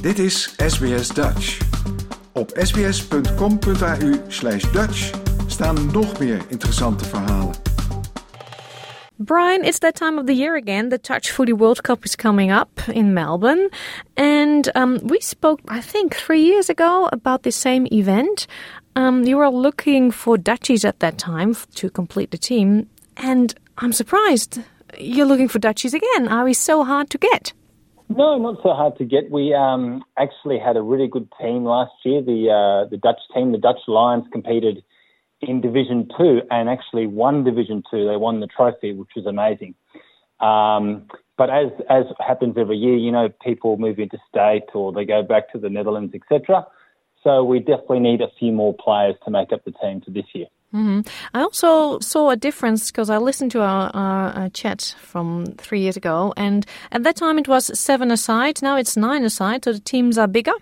Dit is SBS Dutch. Op sbs.com.au slash Dutch staan nog meer interessante verhalen. Brian, it's that time of the year again. The Touch Footy World Cup is coming up in Melbourne. And um, we spoke, I think, three years ago about the same event. Um, you were looking for Dutchies at that time to complete the team. And I'm surprised you're looking for Dutchies again. Are we so hard to get? No, not so hard to get. We um, actually had a really good team last year. The uh, the Dutch team, the Dutch Lions, competed in Division Two and actually won Division Two. They won the trophy, which was amazing. Um, but as as happens every year, you know, people move into state or they go back to the Netherlands, etc. So we definitely need a few more players to make up the team for this year. Mm-hmm. I also saw a difference because I listened to our, our, our, chat from three years ago, and at that time it was seven aside. Now it's nine aside, so the teams are bigger.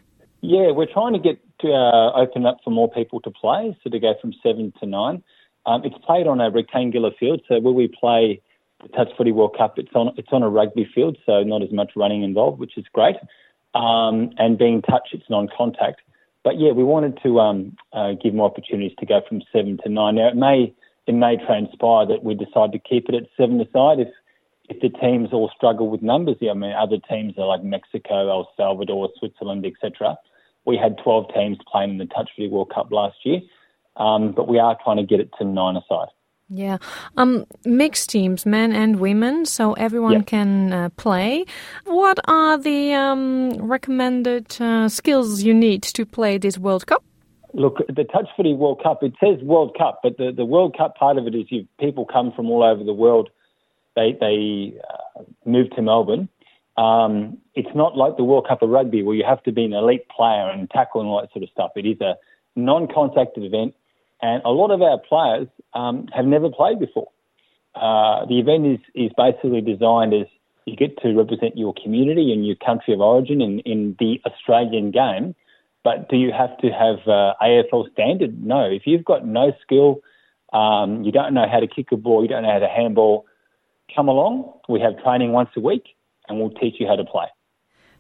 Yeah, we're trying to get to uh, open up for more people to play, so to go from seven to nine. Um, it's played on a rectangular field, so where we play the Touch Footy World Cup, it's on it's on a rugby field, so not as much running involved, which is great. Um, and being touch, it's non-contact. But yeah, we wanted to um, uh, give more opportunities to go from seven to nine. Now it may it may transpire that we decide to keep it at seven aside if if the teams all struggle with numbers. I mean, other teams are like Mexico, El Salvador, Switzerland, etc. We had 12 teams playing in the Touch Footy World Cup last year, um, but we are trying to get it to nine aside. Yeah, um, mixed teams, men and women, so everyone yeah. can uh, play. What are the um, recommended uh, skills you need to play this World Cup? Look, the Touch Footy World Cup, it says World Cup, but the, the World Cup part of it is you, people come from all over the world. They, they uh, move to Melbourne. Um, it's not like the World Cup of Rugby where you have to be an elite player and tackle and all that sort of stuff. It is a non contact event and a lot of our players um, have never played before. Uh, the event is, is basically designed as you get to represent your community and your country of origin in, in the Australian game. But do you have to have uh, AFL standard? No. If you've got no skill, um, you don't know how to kick a ball, you don't know how to handball, come along. We have training once a week and we'll teach you how to play.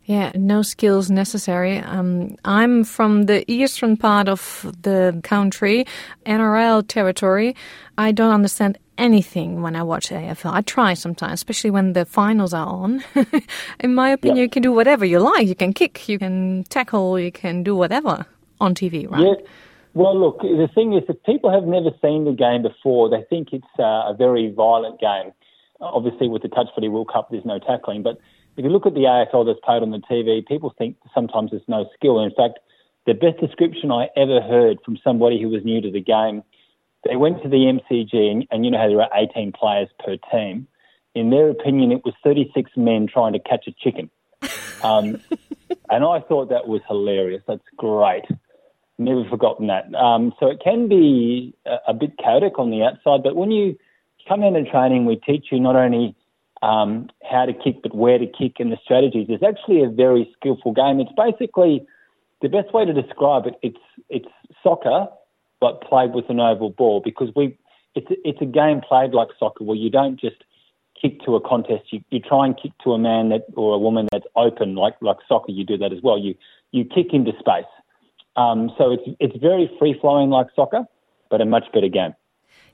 Yeah, no skills necessary. Um, I'm from the eastern part of the country, NRL territory. I don't understand anything when I watch AFL. I try sometimes, especially when the finals are on. In my opinion, you can do whatever you like. You can kick, you can tackle, you can do whatever on TV, right? Yeah. Well, look, the thing is, if people have never seen the game before, they think it's uh, a very violent game. Obviously, with the Touch Footy World Cup, there's no tackling, but if you look at the AFL that's played on the TV, people think sometimes there's no skill. In fact, the best description I ever heard from somebody who was new to the game, they went to the MCG, and, and you know how there are 18 players per team. In their opinion, it was 36 men trying to catch a chicken. Um, and I thought that was hilarious. That's great. Never forgotten that. Um, so it can be a, a bit chaotic on the outside, but when you come into training, we teach you not only um, how to kick, but where to kick and the strategies. It's actually a very skillful game. It's basically the best way to describe it. It's it's soccer, but played with an oval ball because we it's it's a game played like soccer where you don't just kick to a contest. You, you try and kick to a man that or a woman that's open like like soccer. You do that as well. You you kick into space. Um, so it's it's very free flowing like soccer, but a much better game.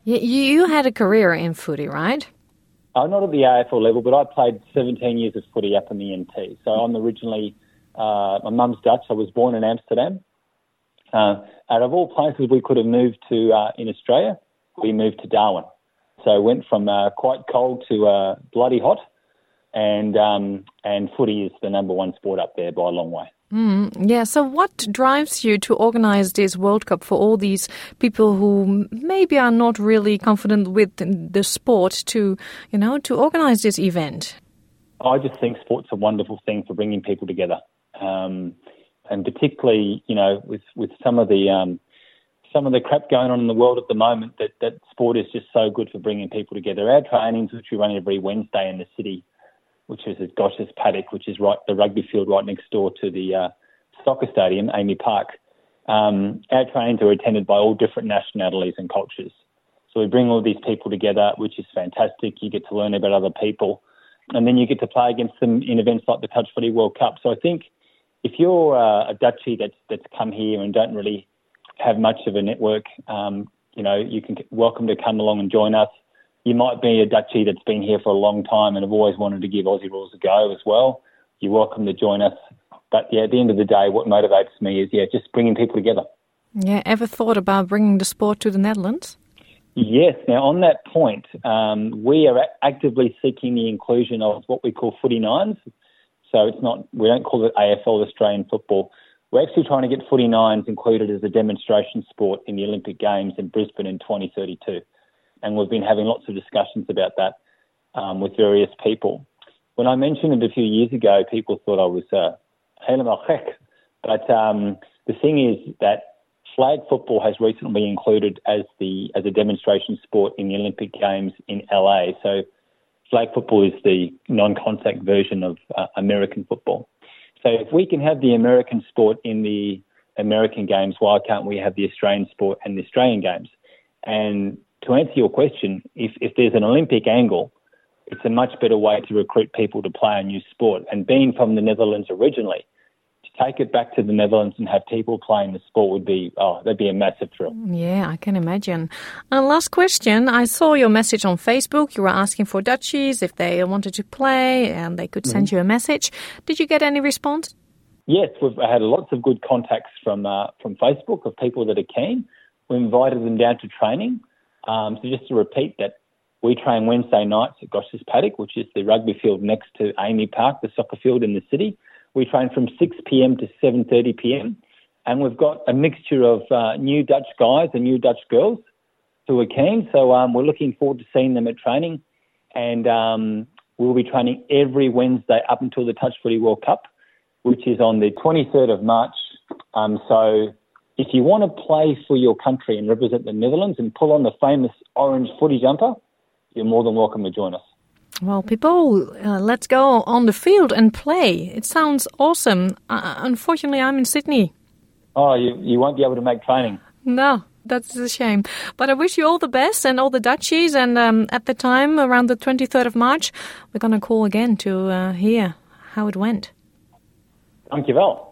You, you had a career in footy, right? Uh, not at the AFL level, but I played 17 years of footy up in the NT. So I'm originally, uh, my mum's Dutch. I was born in Amsterdam. Uh, out of all places we could have moved to uh, in Australia, we moved to Darwin. So went from uh, quite cold to uh, bloody hot, and um, and footy is the number one sport up there by a long way. Mm, yeah. So, what drives you to organize this World Cup for all these people who maybe are not really confident with the sport to, you know, to organize this event? I just think sport's a wonderful thing for bringing people together, um, and particularly, you know, with with some of the um, some of the crap going on in the world at the moment, that that sport is just so good for bringing people together. Our trainings, which we run every Wednesday in the city, which is at Gosch's Paddock, which is right the rugby field right next door to the uh, soccer stadium, AAMI Park. Um, our trainings are attended by all different nationalities and cultures. So we bring all these people together, which is fantastic. You get to learn about other people, and then you get to play against them in events like the Touch Footy World Cup. So I think if you're uh, a Dutchie that's that's come here and don't really have much of a network, um, you know, you can welcome to come along and join us. You might be a Dutchie that's been here for a long time and have always wanted to give Aussie rules a go as well. You're welcome to join us. But yeah, at the end of the day, what motivates me is yeah, just bringing people together. Yeah, ever thought about bringing the sport to the Netherlands? Yes. Now, on that point, um, we are actively seeking the inclusion of what we call footy nines. So it's not we don't call it AFL Australian football. We're actually trying to get footy nines included as a demonstration sport in the Olympic Games in Brisbane in 2032, and we've been having lots of discussions about that um, with various people. When I mentioned it a few years ago, people thought I was uh, but um, the thing is that flag football has recently been included as the as a demonstration sport in the Olympic Games in LA. So flag football is the non-contact version of uh, American football. So if we can have the American sport in the American Games, why can't we have the Australian sport and the Australian Games? And to answer your question, if, if there's an Olympic angle, it's a much better way to recruit people to play a new sport. And being from the Netherlands originally, to take it back to the Netherlands and have people playing the sport would be, oh, that'd be a massive thrill. Yeah, I can imagine. And last question. I saw your message on Facebook. You were asking for Dutchies if they wanted to play and they could send mm-hmm. you a message. Did you get any response? Yes, we've had lots of good contacts from uh, from Facebook of people that are keen. We invited them down to training. Um, so just to repeat that, we train Wednesday nights at Gosch's Paddock, which is the rugby field next to AAMI Park, the soccer field in the city. We train from 6 p.m. to 7:30 p.m. And we've got a mixture of uh, new Dutch guys and new Dutch girls who are keen. So um, we're looking forward to seeing them at training. And um, we'll be training every Wednesday up until the Touch Footy World Cup, which is on the 23rd of March. Um, so if you want to play for your country and represent the Netherlands and pull on the famous orange footy jumper, you're more than welcome to join us. Well, people, uh, let's go on the field and play. It sounds awesome. Uh, unfortunately, I'm in Sydney. Oh, you, you won't be able to make training. No, that's a shame. But I wish you all the best and all the Dutchies. And um, at the time, around the 23rd of March, we're going to call again to uh, hear how it went. Dankjewel.